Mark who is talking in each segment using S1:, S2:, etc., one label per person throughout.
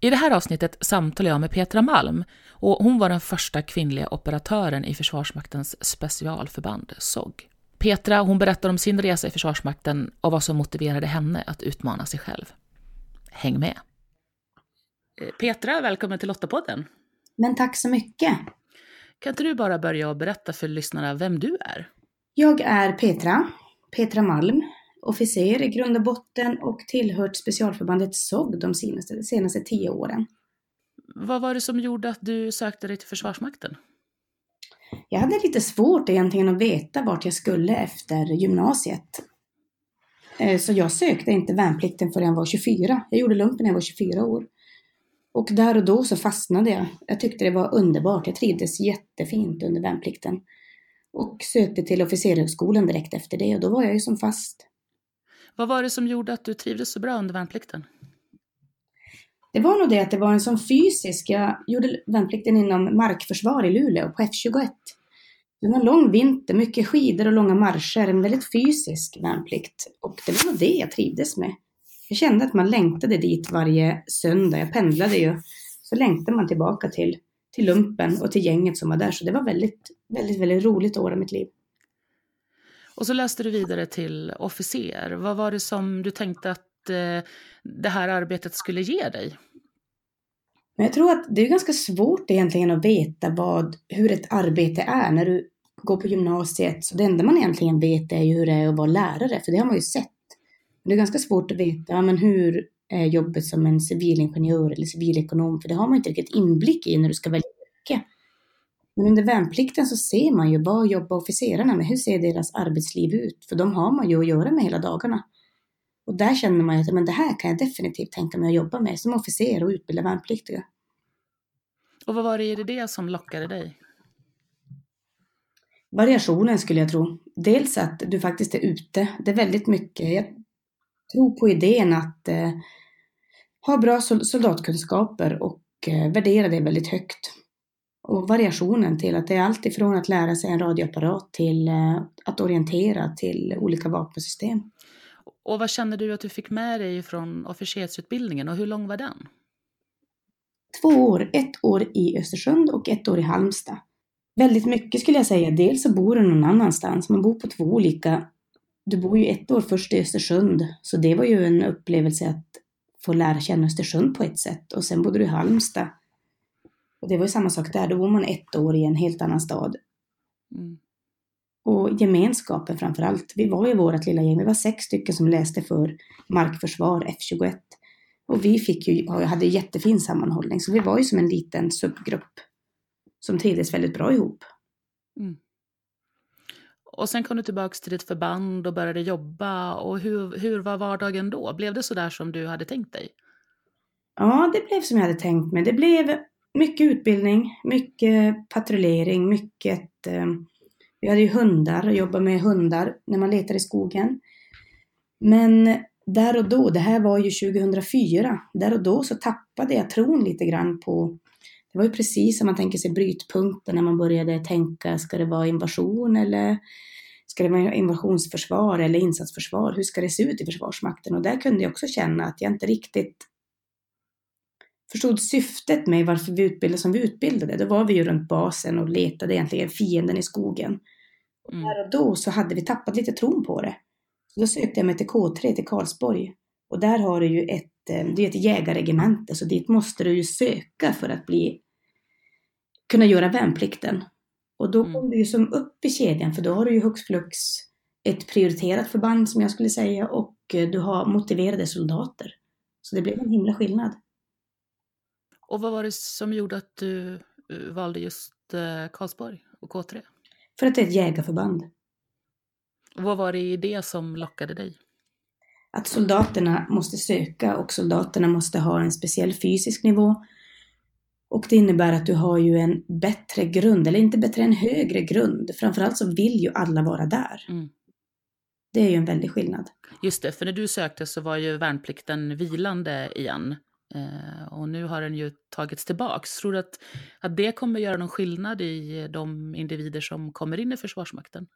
S1: I det här avsnittet samtalar jag med Petra Malm och hon var den första kvinnliga operatören i Försvarsmaktens specialförband SOG. Petra hon berättar om sin resa i Försvarsmakten och vad som motiverade henne att utmana sig själv. Häng med! Eh, Petra, välkommen till Lottapodden.
S2: Men tack så mycket.
S1: Kan inte du bara börja och berätta för lyssnarna vem du är?
S2: Jag är Petra, Petra Malm, officer i grund och botten och tillhört specialförbandet SOG de senaste, senaste tio åren.
S1: Vad var det som gjorde att du sökte dig till Försvarsmakten?
S2: Jag hade lite svårt egentligen att veta vart jag skulle efter gymnasiet. Eh, så jag sökte inte värnplikten förrän jag var 24. Jag gjorde lumpen när jag var 24 år. Och där och då så fastnade jag. Jag tyckte det var underbart. Jag trivdes jättefint under värnplikten. Och sökte till officershögskolan direkt efter det och då var jag ju som fast.
S1: Vad var det som gjorde att du trivdes så bra under värnplikten?
S2: Det var nog det att det var en sån fysisk, jag gjorde värnplikten inom markförsvar i Luleå på F21. Det var en lång vinter, mycket skidor och långa marscher, en väldigt fysisk värnplikt. Och det var nog det jag trivdes med. Jag kände att man längtade dit varje söndag, jag pendlade ju. Så längtade man tillbaka till, till lumpen och till gänget som var där. Så det var väldigt, väldigt, väldigt roligt år i mitt liv.
S1: Och så läste du vidare till officer. Vad var det som du tänkte att eh, det här arbetet skulle ge dig?
S2: Men jag tror att det är ganska svårt egentligen att veta vad, hur ett arbete är när du går på gymnasiet. Så det enda man egentligen vet är ju hur det är att vara lärare, för det har man ju sett. Men det är ganska svårt att veta, ja, men hur är jobbet som en civilingenjör eller civilekonom? För det har man inte riktigt inblick i när du ska välja yrke. Men under värnplikten så ser man ju vad jobbar officerarna med? Hur ser deras arbetsliv ut? För de har man ju att göra med hela dagarna. Och där känner man ju att men det här kan jag definitivt tänka mig att jobba med som officer och utbilda värnpliktiga.
S1: Och vad var det i det som lockade dig?
S2: Variationen skulle jag tro. Dels att du faktiskt är ute. Det är väldigt mycket. Jag tror på idén att eh, ha bra soldatkunskaper och eh, värdera det väldigt högt och variationen till att det är allt ifrån att lära sig en radioapparat till eh, att orientera till olika vapensystem.
S1: Och vad känner du att du fick med dig från officersutbildningen och hur lång var den?
S2: Två år, ett år i Östersund och ett år i Halmstad. Väldigt mycket skulle jag säga. Dels så bor du någon annanstans, man bor på två olika... Du bor ju ett år först i Östersund, så det var ju en upplevelse att få lära känna Östersund på ett sätt. Och sen bodde du i Halmstad och det var ju samma sak där, då bor man ett år i en helt annan stad. Mm. Och gemenskapen framför allt. Vi var ju vårt lilla gäng, vi var sex stycken som läste för markförsvar F21. Och vi fick ju, hade jättefin sammanhållning, så vi var ju som en liten subgrupp som trivdes väldigt bra ihop. Mm.
S1: Och sen kom du tillbaka till ditt förband och började jobba. Och hur, hur var vardagen då? Blev det så där som du hade tänkt dig?
S2: Ja, det blev som jag hade tänkt mig. Det blev mycket utbildning, mycket patrullering, mycket... Eh, vi hade ju hundar och jobbade med hundar när man letar i skogen. Men där och då, det här var ju 2004, där och då så tappade jag tron lite grann på det var ju precis som man tänker sig brytpunkten när man började tänka, ska det vara invasion eller ska det vara invasionsförsvar eller insatsförsvar? Hur ska det se ut i Försvarsmakten? Och där kunde jag också känna att jag inte riktigt förstod syftet med varför vi utbildade som vi utbildade. Då var vi ju runt basen och letade egentligen fienden i skogen. Mm. Där och då så hade vi tappat lite tron på det. Så då sökte jag mig till K3, till Karlsborg. Och där har du ju ett, eh, det är ett jägarregemente, så dit måste du ju söka för att bli, kunna göra värnplikten. Och då mm. kom du ju som upp i kedjan, för då har du ju hux flux ett prioriterat förband som jag skulle säga och eh, du har motiverade soldater. Så det blev en himla skillnad.
S1: Och vad var det som gjorde att du eh, valde just eh, Karlsborg och K3?
S2: För att det är ett jägarförband.
S1: Och vad var det i det som lockade dig?
S2: Att soldaterna måste söka och soldaterna måste ha en speciell fysisk nivå. Och det innebär att du har ju en bättre grund, eller inte bättre, en högre grund. Framförallt så vill ju alla vara där.
S1: Mm.
S2: Det är ju en väldig skillnad.
S1: Just det, för när du sökte så var ju värnplikten vilande igen. Eh, och nu har den ju tagits tillbaks. Tror du att, att det kommer göra någon skillnad i de individer som kommer in i Försvarsmakten?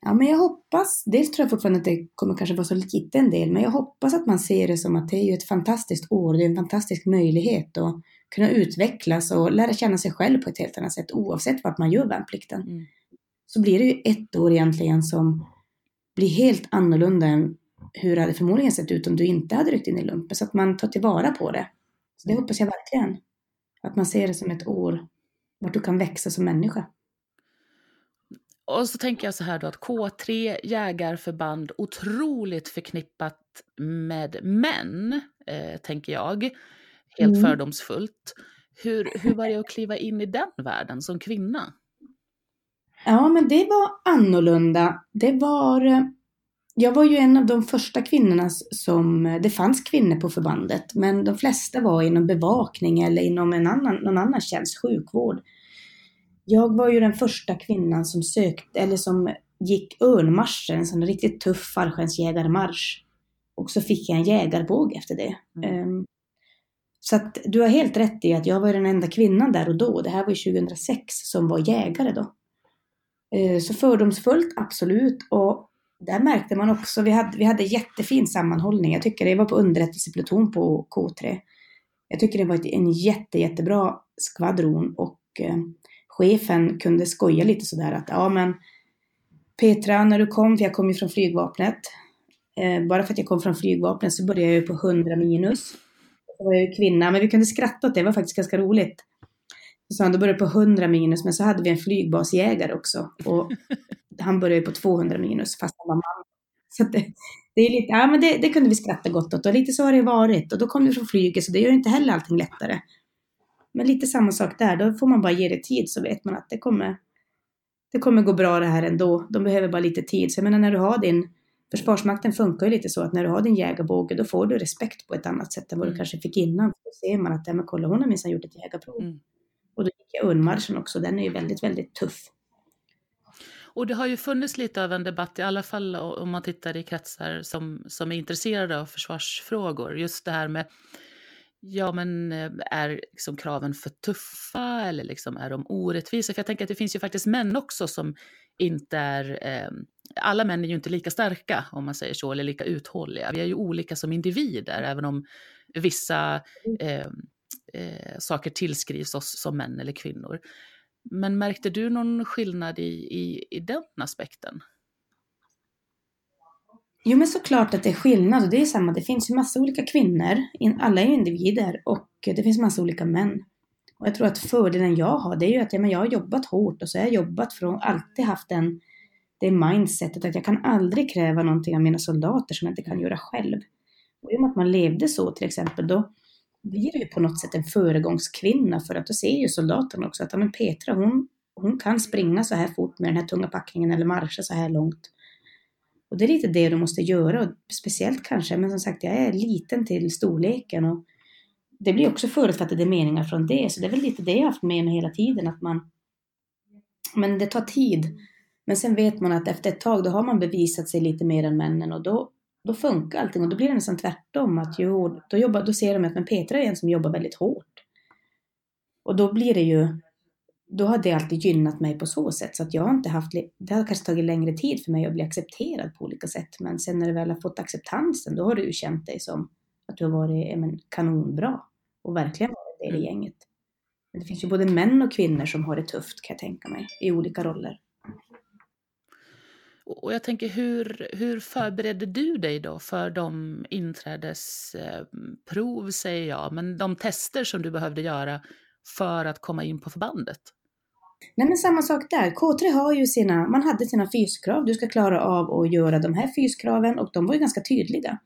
S2: Ja, men jag hoppas, dels tror jag fortfarande att det kommer kanske vara så liten del, men jag hoppas att man ser det som att det är ju ett fantastiskt år, det är en fantastisk möjlighet att kunna utvecklas och lära känna sig själv på ett helt annat sätt oavsett vart man gör värnplikten. Mm. Så blir det ju ett år egentligen som blir helt annorlunda än hur det hade förmodligen sett ut om du inte hade ryckt in i lumpen, så att man tar tillvara på det. Så det hoppas jag verkligen. Att man ser det som ett år vart du kan växa som människa.
S1: Och så tänker jag så här då att K3 jägarförband otroligt förknippat med män, eh, tänker jag. Helt mm. fördomsfullt. Hur, hur var det att kliva in i den världen som kvinna?
S2: Ja, men det var annorlunda. Det var... Eh, jag var ju en av de första kvinnorna som... Det fanns kvinnor på förbandet, men de flesta var inom bevakning eller inom en annan, någon annan tjänst, sjukvård. Jag var ju den första kvinnan som sökte, eller som gick örnmarschen, en sån riktigt tuff fallskärmsjägarmarsch. Och så fick jag en jägarbåge efter det. Mm. Um, så att du har helt rätt i att jag var den enda kvinnan där och då. Det här var ju 2006 som var jägare då. Uh, så fördomsfullt, absolut. Och där märkte man också, vi hade, vi hade jättefin sammanhållning. Jag tycker det var på underrättelsepluton på K3. Jag tycker det var en jätte, jättebra skvadron och eh, chefen kunde skoja lite sådär att ja men Petra, när du kom, för jag kom ju från flygvapnet, eh, bara för att jag kom från flygvapnet så började jag ju på 100 minus. Då var jag ju kvinna, men vi kunde skratta åt det, det var faktiskt ganska roligt. Så han, då började på 100 minus, men så hade vi en flygbasjägare också. Och han började på 200 minus, fast han var man. Så det, det, är lite, ja men det, det, kunde vi skratta gott åt. Och lite så har det varit. Och då kom vi från flyget, så det gör inte heller allting lättare. Men lite samma sak där, då får man bara ge det tid så vet man att det kommer, det kommer gå bra det här ändå. De behöver bara lite tid. Så jag menar när du har din, Försvarsmakten funkar ju lite så att när du har din jägarbåge då får du respekt på ett annat sätt än vad du mm. kanske fick innan. Då ser man att, ja men kolla hon har minsann gjort ett jägarprov. Mm. Och då gick jag undmarschen också, den är ju väldigt, väldigt tuff.
S1: Och det har ju funnits lite av en debatt, i alla fall om man tittar i kretsar som, som är intresserade av försvarsfrågor, just det här med Ja, men eh, är liksom kraven för tuffa eller liksom är de orättvisa? För jag tänker att det finns ju faktiskt män också som inte är... Eh, alla män är ju inte lika starka, om man säger så, eller lika uthålliga. Vi är ju olika som individer, även om vissa eh, eh, saker tillskrivs oss som män eller kvinnor. Men märkte du någon skillnad i, i, i den aspekten?
S2: Jo men såklart att det är skillnad och det är samma, det finns ju massa olika kvinnor, alla är individer och det finns massa olika män. Och jag tror att fördelen jag har det är ju att ja, men jag har jobbat hårt och så har jag jobbat från, alltid haft den, det mindsetet att jag kan aldrig kräva någonting av mina soldater som jag inte kan göra själv. Och i och med att man levde så till exempel, då blir det ju på något sätt en föregångskvinna för att då ser ju soldaterna också att ja, men Petra hon, hon kan springa så här fort med den här tunga packningen eller marscha så här långt. Och det är lite det du måste göra, och speciellt kanske, men som sagt jag är liten till storleken och det blir också förutfattade meningar från det, så det är väl lite det jag haft med mig hela tiden, att man... Men det tar tid. Men sen vet man att efter ett tag, då har man bevisat sig lite mer än männen och då, då funkar allting och då blir det nästan tvärtom. Att ju, då, jobbar, då ser de att men Petra är en som jobbar väldigt hårt. Och då blir det ju då har det alltid gynnat mig på så sätt. Så att jag har inte haft, det har kanske tagit längre tid för mig att bli accepterad på olika sätt. Men sen när du väl har fått acceptansen, då har du ju känt dig som att du har varit men, kanonbra. Och verkligen varit det i mm. gänget. Men det finns ju både män och kvinnor som har det tufft kan jag tänka mig, i olika roller.
S1: Och jag tänker, hur, hur förberedde du dig då för de inträdesprov, säger jag, men de tester som du behövde göra för att komma in på förbandet?
S2: Nej men samma sak där. K3 har ju sina, man hade sina fyskrav. Du ska klara av att göra de här fyskraven och de var ju ganska tydliga.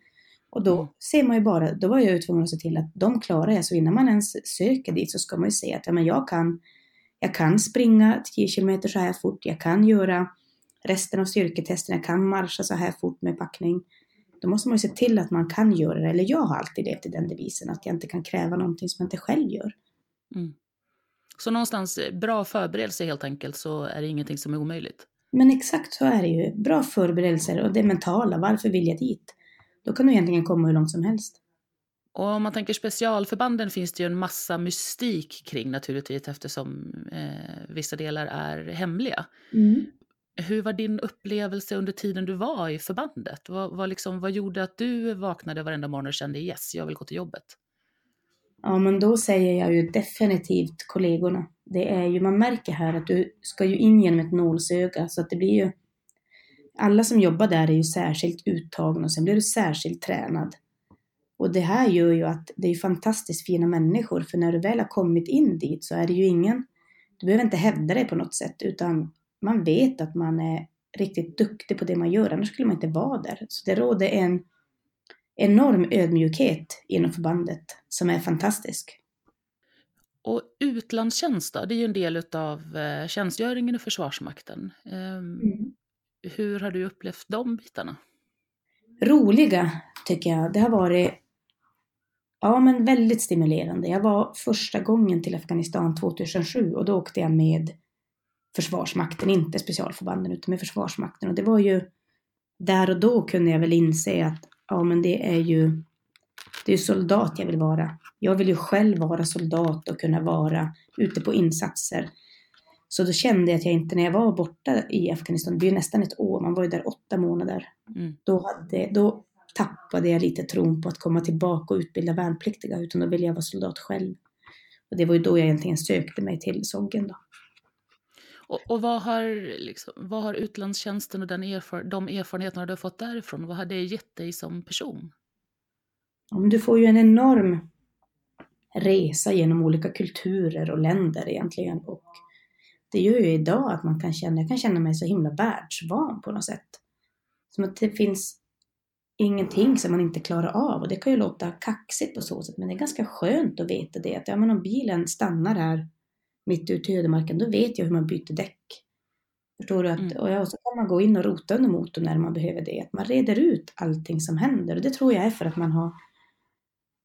S2: Och då mm. ser man ju bara, då var jag ju tvungen att se till att de klarar jag. Så innan man ens söker dit så ska man ju se att ja, men jag, kan, jag kan springa 10 km så här fort, jag kan göra resten av styrketesten, jag kan marscha så här fort med packning. Då måste man ju se till att man kan göra det, eller jag har alltid levt i den devisen att jag inte kan kräva någonting som jag inte själv gör.
S1: Mm. Så någonstans eh, bra förberedelse helt enkelt så är det ingenting som är omöjligt.
S2: Men exakt så är det ju. Bra förberedelser och det mentala. Varför vill jag dit? Då kan du egentligen komma hur långt som helst.
S1: Och om man tänker specialförbanden finns det ju en massa mystik kring naturligtvis eftersom eh, vissa delar är hemliga.
S2: Mm.
S1: Hur var din upplevelse under tiden du var i förbandet? Vad, vad, liksom, vad gjorde att du vaknade varenda morgon och kände yes, jag vill gå till jobbet?
S2: Ja, men då säger jag ju definitivt kollegorna. Det är ju, man märker här att du ska ju in genom ett nålsöga så att det blir ju alla som jobbar där är ju särskilt uttagna och sen blir du särskilt tränad. Och det här gör ju att det är fantastiskt fina människor för när du väl har kommit in dit så är det ju ingen, du behöver inte hävda dig på något sätt utan man vet att man är riktigt duktig på det man gör, annars skulle man inte vara där. Så det råder en enorm ödmjukhet inom förbandet som är fantastisk.
S1: Och utlandstjänst då, det är ju en del av eh, tjänstgöringen i Försvarsmakten. Ehm, mm. Hur har du upplevt de bitarna?
S2: Roliga, tycker jag. Det har varit ja, men väldigt stimulerande. Jag var första gången till Afghanistan 2007 och då åkte jag med Försvarsmakten, inte specialförbanden utan med Försvarsmakten. Och det var ju där och då kunde jag väl inse att ja, men det är ju det är soldat jag vill vara. Jag vill ju själv vara soldat och kunna vara ute på insatser. Så då kände jag att jag inte, när jag var borta i Afghanistan, det blev nästan ett år, man var ju där åtta månader. Mm. Då, hade, då tappade jag lite tron på att komma tillbaka och utbilda värnpliktiga, utan då ville jag vara soldat själv. Och det var ju då jag egentligen sökte mig till Soggen då.
S1: Och, och vad, har, liksom, vad har utlandstjänsten och den erfar de erfarenheterna du har fått därifrån, vad har det gett dig som person?
S2: du får ju en enorm resa genom olika kulturer och länder egentligen. Och det gör ju idag att man kan känna, jag kan känna mig så himla världsvan på något sätt. Som att det finns ingenting som man inte klarar av. Och det kan ju låta kaxigt på så sätt, men det är ganska skönt att veta det. Att ja, men om bilen stannar här mitt ute i ödemarken, då vet jag hur man byter däck. Förstår du? Att, mm. och ja, så kan man gå in och rota under motorn när man behöver det. Att man reder ut allting som händer. Och det tror jag är för att man har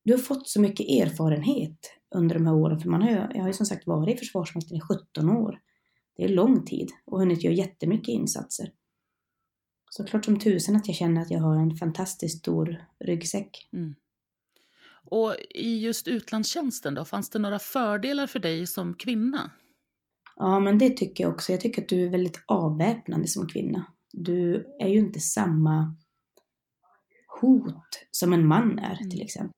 S2: du har fått så mycket erfarenhet under de här åren. För man har, jag har ju som sagt varit i Försvarsmakten i 17 år. Det är lång tid och hunnit göra jättemycket insatser. Så klart som tusen att jag känner att jag har en fantastiskt stor ryggsäck. Mm.
S1: Och i just utlandstjänsten då, fanns det några fördelar för dig som kvinna?
S2: Ja, men det tycker jag också. Jag tycker att du är väldigt avväpnande som kvinna. Du är ju inte samma hot som en man är till mm. exempel.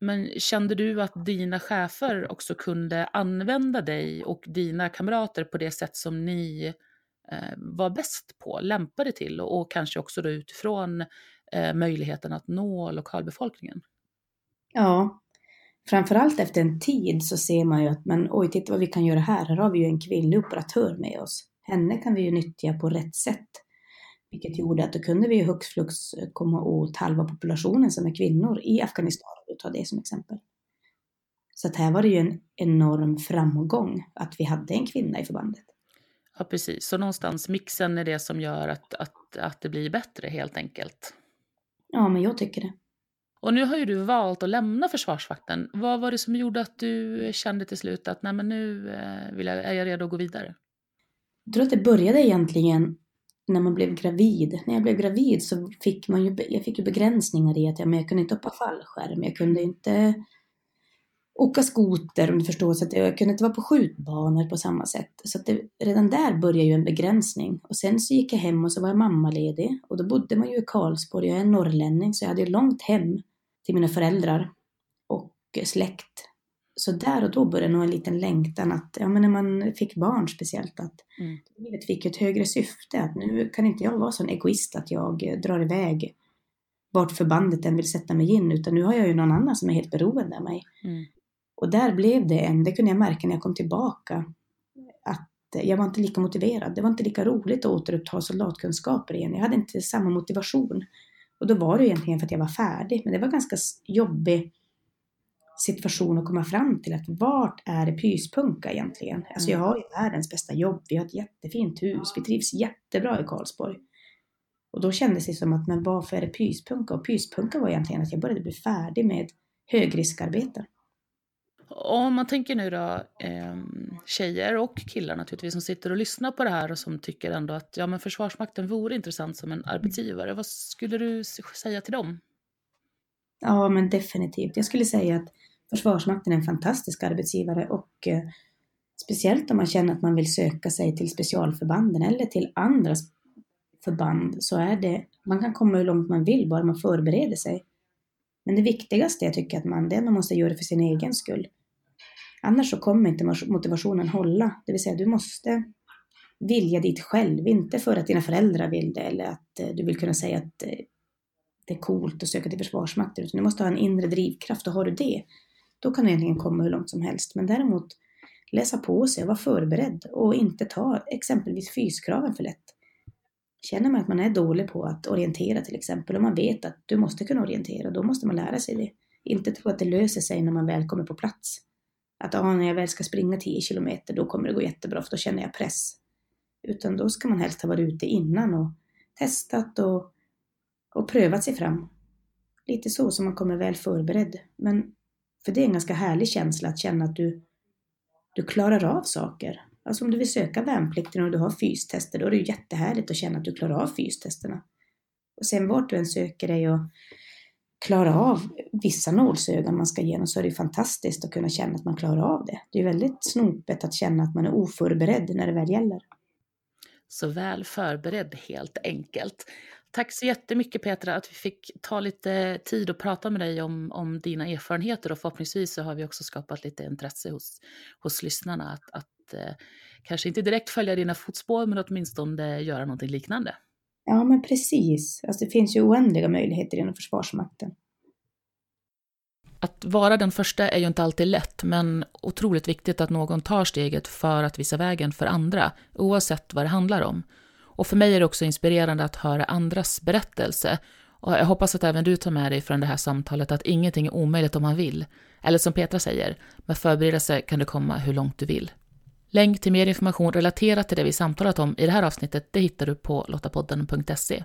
S1: Men kände du att dina chefer också kunde använda dig och dina kamrater på det sätt som ni eh, var bäst på, lämpade till och, och kanske också då utifrån eh, möjligheten att nå lokalbefolkningen?
S2: Ja, framförallt efter en tid så ser man ju att men oj, titta vad vi kan göra här. Här har vi ju en kvinnlig operatör med oss. Henne kan vi ju nyttja på rätt sätt. Vilket gjorde att då kunde vi hux flux komma åt halva populationen som är kvinnor i Afghanistan, och ta det som exempel. Så att här var det ju en enorm framgång att vi hade en kvinna i förbandet.
S1: Ja, precis. Så någonstans mixen är det som gör att, att, att det blir bättre helt enkelt.
S2: Ja, men jag tycker det.
S1: Och nu har ju du valt att lämna Försvarsmakten. Vad var det som gjorde att du kände till slut att Nej, men nu eh, vill jag, är jag redo att gå vidare?
S2: Jag tror att det började egentligen när man blev gravid. När jag blev gravid så fick man ju, jag fick ju begränsningar i att jag, men jag kunde inte hoppa fallskärm, jag kunde inte åka skoter om du förstår, så att jag kunde inte vara på skjutbanor på samma sätt. Så att det, redan där började ju en begränsning. Och sen så gick jag hem och så var jag mammaledig och då bodde man ju i Karlsborg, jag är norrlänning så jag hade ju långt hem till mina föräldrar och släkt så där och då började nog en liten längtan att, ja men när man fick barn speciellt, att mm. livet fick ett högre syfte. Att nu kan inte jag vara sån egoist att jag drar iväg vart förbandet än vill sätta mig in, utan nu har jag ju någon annan som är helt beroende av mig. Mm. Och där blev det en, det kunde jag märka när jag kom tillbaka, att jag var inte lika motiverad. Det var inte lika roligt att återuppta soldatkunskaper igen. Jag hade inte samma motivation. Och då var det egentligen för att jag var färdig, men det var ganska jobbigt situation att komma fram till att vart är det pyspunka egentligen? Alltså jag mm. har ju världens bästa jobb, vi har ett jättefint hus, vi trivs jättebra i Karlsborg. Och då kändes det som att, men varför är det pyspunka? Och pyspunka var egentligen att jag började bli färdig med högriskarbeten.
S1: Om man tänker nu då, eh, tjejer och killar naturligtvis som sitter och lyssnar på det här och som tycker ändå att ja, men Försvarsmakten vore intressant som en arbetsgivare. Vad skulle du säga till dem?
S2: Ja, men definitivt. Jag skulle säga att Försvarsmakten är en fantastisk arbetsgivare och eh, speciellt om man känner att man vill söka sig till specialförbanden eller till andra förband så är det, man kan komma hur långt man vill bara man förbereder sig. Men det viktigaste jag tycker att man, det är att man måste göra det för sin egen skull. Annars så kommer inte motivationen hålla. Det vill säga du måste vilja dit själv, inte för att dina föräldrar vill det eller att eh, du vill kunna säga att eh, det är coolt att söka till Försvarsmakten, utan du måste ha en inre drivkraft och har du det, då kan du egentligen komma hur långt som helst. Men däremot läsa på sig, vara förberedd och inte ta exempelvis fyskraven för lätt. Känner man att man är dålig på att orientera till exempel och man vet att du måste kunna orientera, då måste man lära sig det. Inte tro att det löser sig när man väl kommer på plats. Att ah, när jag väl ska springa 10 kilometer, då kommer det gå jättebra för då känner jag press. Utan då ska man helst ha varit ute innan och testat och, och prövat sig fram. Lite så så man kommer väl förberedd. Men för det är en ganska härlig känsla att känna att du, du klarar av saker. Alltså om du vill söka värnplikten och du har fystester, då är det ju jättehärligt att känna att du klarar av fystesterna. Och sen vart du än söker dig och klara av vissa nålsögon man ska igenom så är det fantastiskt att kunna känna att man klarar av det. Det är väldigt snopet att känna att man är oförberedd när det väl gäller.
S1: Så väl förberedd helt enkelt. Tack så jättemycket Petra att vi fick ta lite tid och prata med dig om, om dina erfarenheter och förhoppningsvis så har vi också skapat lite intresse hos, hos lyssnarna att, att eh, kanske inte direkt följa dina fotspår men åtminstone göra någonting liknande.
S2: Ja men precis, alltså det finns ju oändliga möjligheter inom Försvarsmakten.
S1: Att vara den första är ju inte alltid lätt, men otroligt viktigt att någon tar steget för att visa vägen för andra, oavsett vad det handlar om. Och för mig är det också inspirerande att höra andras berättelse. Och jag hoppas att även du tar med dig från det här samtalet att ingenting är omöjligt om man vill. Eller som Petra säger, med förberedelse kan du komma hur långt du vill. Länk till mer information relaterat till det vi samtalat om i det här avsnittet det hittar du på lottapodden.se.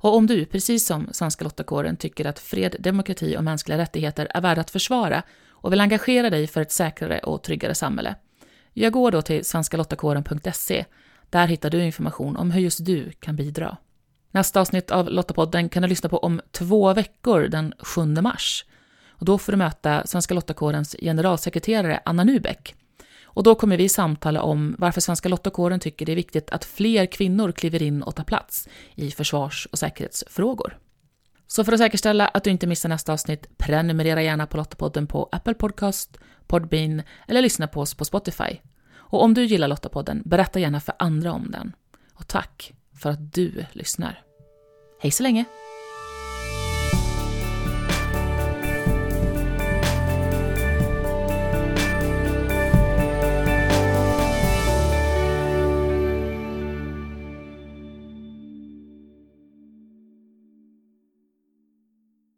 S1: Och om du, precis som Svenska Lottakåren, tycker att fred, demokrati och mänskliga rättigheter är värda att försvara och vill engagera dig för ett säkrare och tryggare samhälle, jag går då till svenskalottakåren.se. Där hittar du information om hur just du kan bidra. Nästa avsnitt av Lottapodden kan du lyssna på om två veckor, den 7 mars. Och då får du möta Svenska Lottakårens generalsekreterare Anna Nubeck och då kommer vi samtala om varför Svenska Lottakåren tycker det är viktigt att fler kvinnor kliver in och tar plats i försvars och säkerhetsfrågor. Så för att säkerställa att du inte missar nästa avsnitt, prenumerera gärna på Lottapodden på Apple Podcast, Podbean eller lyssna på oss på Spotify. Och om du gillar Lottapodden, berätta gärna för andra om den. Och tack för att du lyssnar. Hej så länge!